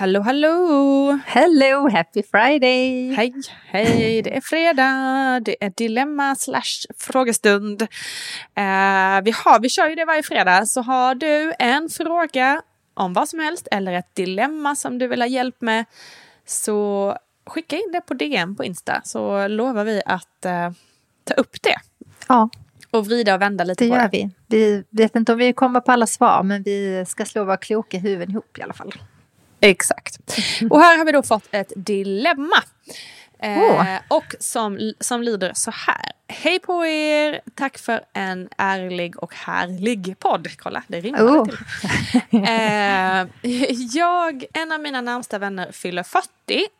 Hallå, hallå! Hello, happy Friday! Hej, hej, det är fredag, det är dilemma slash frågestund. Eh, vi, har, vi kör ju det varje fredag, så har du en fråga om vad som helst eller ett dilemma som du vill ha hjälp med så skicka in det på DM på Insta så lovar vi att eh, ta upp det. Ja, Och vrida och vända lite det på gör det. vi. Vi vet inte om vi kommer på alla svar, men vi ska slå våra kloka huvuden ihop i alla fall. Exakt. Och här har vi då fått ett dilemma. Eh, Åh. och som, som lyder så här. Hej på er! Tack för en ärlig och härlig podd. Kolla, det rimmar Oh. till. Eh, jag, en av mina närmsta vänner fyller 40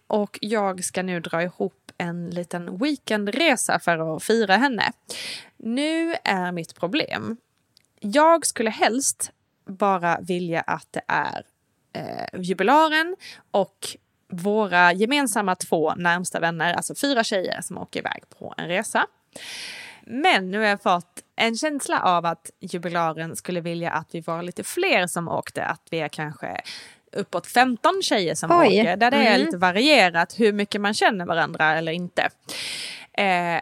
och jag ska nu dra ihop en liten weekendresa för att fira henne. Nu är mitt problem. Jag skulle helst bara vilja att det är eh, jubilaren och våra gemensamma två närmsta vänner, alltså fyra tjejer som åker iväg på en resa. Men nu har jag fått en känsla av att jubilaren skulle vilja att vi var lite fler som åkte, att vi är kanske uppåt 15 tjejer som Oj. åker, där det är Mm. lite varierat hur mycket man känner varandra eller inte. Eh,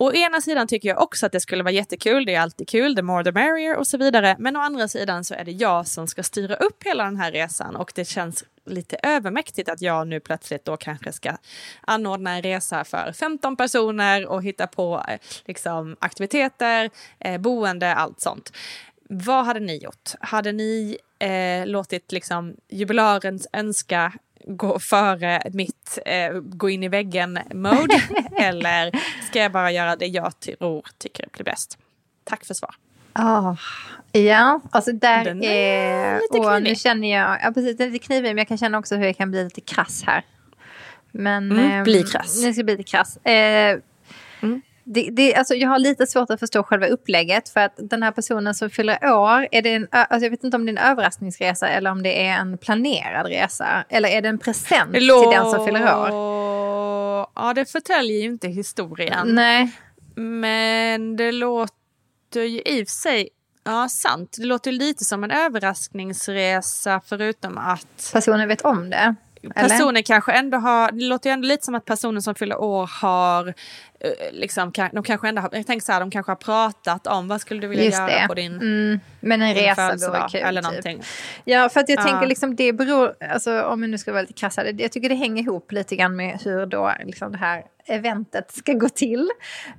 Å ena sidan tycker jag också att det skulle vara jättekul, det är alltid kul, the more the merrier och så vidare. Men å andra sidan så är det jag som ska styra upp hela den här resan och det känns lite övermäktigt att jag nu plötsligt då kanske ska anordna en resa för 15 personer och hitta på eh, liksom, aktiviteter, eh, boende, allt sånt. Vad hade ni gjort? Hade ni eh, låtit liksom, jubilarens önska gå före mitt eh, gå in i väggen-mode? eller ska jag bara göra det jag tror tycker blir bäst? Tack för svar. Oh, ja, alltså där Den är... är lite och nu känner jag... Ja, precis, den är lite knivig, men jag kan känna också hur jag kan bli lite krass här. Men... Mm, ehm, bli krass. Nu ska jag bli lite krass. Eh, Mm. Det, det, alltså jag har lite svårt att förstå själva upplägget för att den här personen som fyller år, är det en, alltså jag vet inte om det är en överraskningsresa eller om det är en planerad resa. Eller är det en present till den som fyller år? Ja, det förtäljer ju inte historien. Nej, Men det låter ju i och för sig, ja sant, det låter lite som en överraskningsresa förutom att personen vet om det. Eller? personen kanske ändå har, det låter ju ändå lite som att personen som fyller år har, liksom, kan- de kanske ändå har, jag tänker så här, de kanske har pratat om vad skulle du vilja Just göra det. på din, Mm, men en din resa vore kul. eller typ. någonting. Ja, för att jag Ja. tänker liksom det beror, alltså om jag nu ska vara lite krass jag tycker det hänger ihop lite grann med hur då liksom det här eventet ska gå till.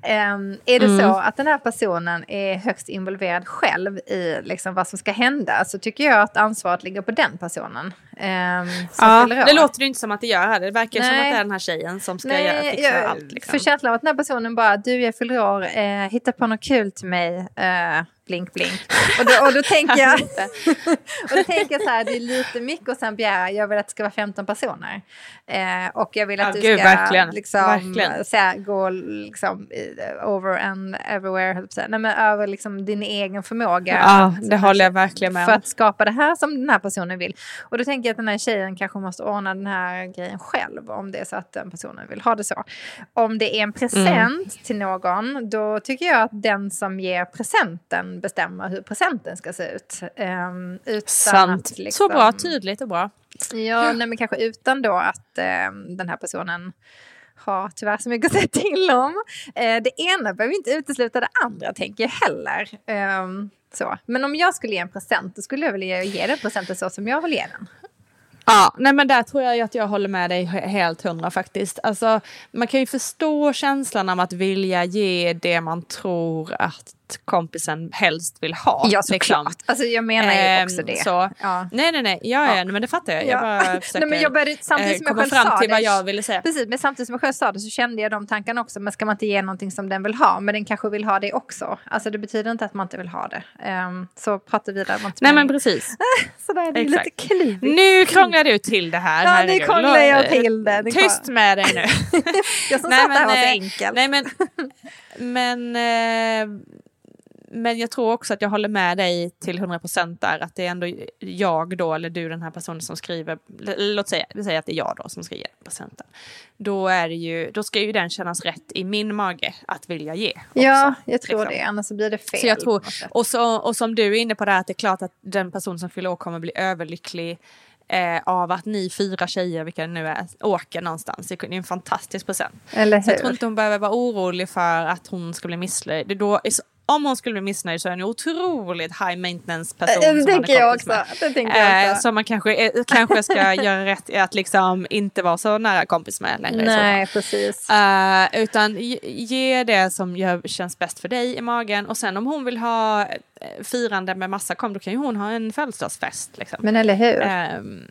Ehm, är det Mm. så att den här personen är högst involverad själv i liksom vad som ska hända så tycker jag att ansvaret ligger på den personen. Um, Ja, det låter ju inte som att det gör här. Det verkar ju som Nej. att det är den här tjejen som ska göra, Nej, fixa jag allt. Liksom. får känslan av att den här personen bara, du jag fyller år, eh, hitta på något kul till mig, eh, blink blink. Och då, och då tänker jag, och då tänker jag så här, det är lite mycket att sen begära, jag vill att det ska vara 15 personer. Eh, och jag vill att Ja, du gud, ska verkligen. liksom, Verkligen. Här, gå liksom, eh, over and everywhere. Nej, men över liksom din egen förmåga. Ja, att- det håller jag verkligen med för att skapa det här som den här personen vill. Och då tänker jag att den här tjejen kanske måste ordna den här grejen själv om det är så att den personen vill ha det så. Om det är en present Mm. till någon då tycker jag att den som ger presenten bestämmer hur presenten ska se ut. Um, utan Sant. Att, liksom, Så bra, tydligt och bra. Ja, nej, men kanske utan då att ehm, den här personen har tyvärr så mycket att säga till om. Eh, det ena behöver inte utesluta det andra, tänker jag heller. Ehm, så. Men om jag skulle ge en present, då skulle jag vilja ge den presenten så som jag vill ge den. Ja, nej men där tror jag att jag håller med dig he- helt hundra faktiskt. Alltså, man kan ju förstå känslan av att vilja ge det man tror att kompisen helst vill ha. Ja, såklart. liksom. Alltså, jag menar ju Ehm, också det. Så, Ja. Nej, nej, nej. Ja, ja. men det fattar jag. Jag Ja. bara försöker Nej, men jag började, samtidigt eh, som jag komma själv fram till det, vad jag ville säga. Precis, men samtidigt som jag själv sa det så kände jag de tankarna också. Men ska man inte ge någonting som den vill ha? Men den kanske vill ha det också. Alltså det betyder inte att man inte vill ha det. Ehm, så prata vidare. Nej, men precis. Så där är det Exakt. lite klurigt. Nu krånglar du till det här. Ja, nu krånglar jag till det. Det är Tyst med dig nu. Jag som Nej, sa att det här var så eh, enkelt. Nej, men, men, eh, men jag tror också att jag håller med dig till 100% där. Att det är ändå jag då, eller du den här personen som skriver. Låt säga, vi säger att det är jag då som ska ge procenten. Då, är ju, då ska ju den kännas rätt i min mage att vilja ge. Också, ja, jag tror liksom. det. Annars så blir det fel. Så jag tror, och, så, och som du är inne på det här, att det är klart att den person som fyller år kommer bli överlycklig eh, av att ni fyra tjejer, vilka det nu är, åker någonstans. Det är en fantastisk present. Eller Så jag tror hur? inte hon behöver vara orolig för att hon ska bli då, om hon skulle bli missnöjd så är hon en otroligt high maintenance person. Det som tänker jag också. Det tänker jag Eh, också. så man kanske, eh, kanske ska göra rätt i att liksom inte vara så nära kompis med längre. Nej, precis. Eh, utan ge, det som gör, känns bäst för dig i magen. Och sen om hon vill ha eh, firande med massa kom, då kan ju hon ha en födelsedagsfest. Liksom. Men eller hur? Ehm,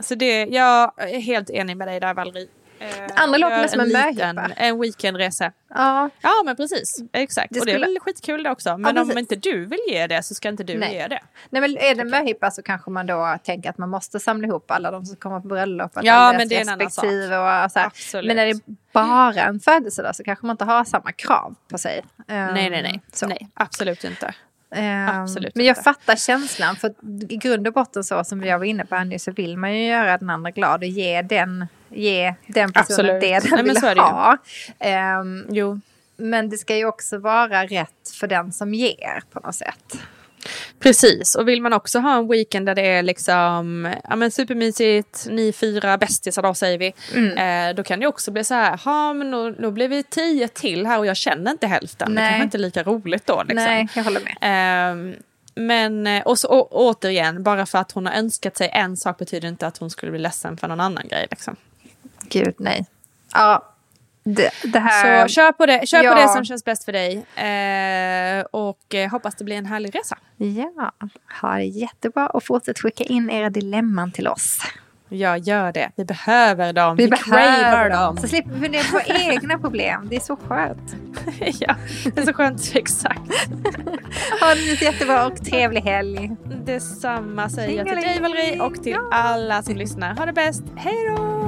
så det, jag är helt enig med dig där Valerie. Uh, andra låter mer som en möhippa. En weekendresa. ja, Ja men precis, exakt. Det och det är skulle- väl skitkul det också. Men Ja, om inte du vill ge det så ska inte du Nej. ge det. Nej, men är det möhippa så kanske man då tänker att man måste samla ihop alla de som kommer på bröllopet. Ja, men det är en annan sak. Och så här. Absolut. Men är det bara en födelsedag så kanske man inte har samma krav på sig. Ehm, nej, nej, nej. Så. nej. Absolut inte. Ehm, Absolut men jag inte. fattar känslan. För i grund och botten så som jag var inne på här nu så vill man ju göra den andra glad och ge den, ge den personen Absolut. det den Nej, men vill det ha. Ehm, Jo. men det ska ju också vara rätt för den som ger på något sätt. Precis, och vill man också ha en weekend där det är liksom ja, men supermysigt, ni fyra bästisar då säger vi. Mm. Eh, då kan det också bli så här, ja men då, då blir vi tio till här och jag känner inte hälften. Det Nej. kanske inte är lika roligt då. Liksom. Nej, jag håller med. Ehm, men eh, och så, å, återigen, bara för att hon har önskat sig en sak betyder inte att hon skulle bli ledsen för någon annan grej. Liksom. Gud, nej. Ja, det, det här... Så kör på det, kör ja. på det som känns bäst för dig. Eh, och eh, hoppas det blir en härlig resa. Ja, ha det jättebra och fortsätt skicka in era dilemman till oss. Jag gör det. Vi behöver dem. Vi, cravar behöver dem. Så slipper vi fundera på egna problem. Det är så skönt. ja, det är så skönt. Exakt. Ha det jättebra och trevlig helg. Detsamma säger jag till dig. Valerie och till Ja. alla som lyssnar. Ha det bäst. Hej då!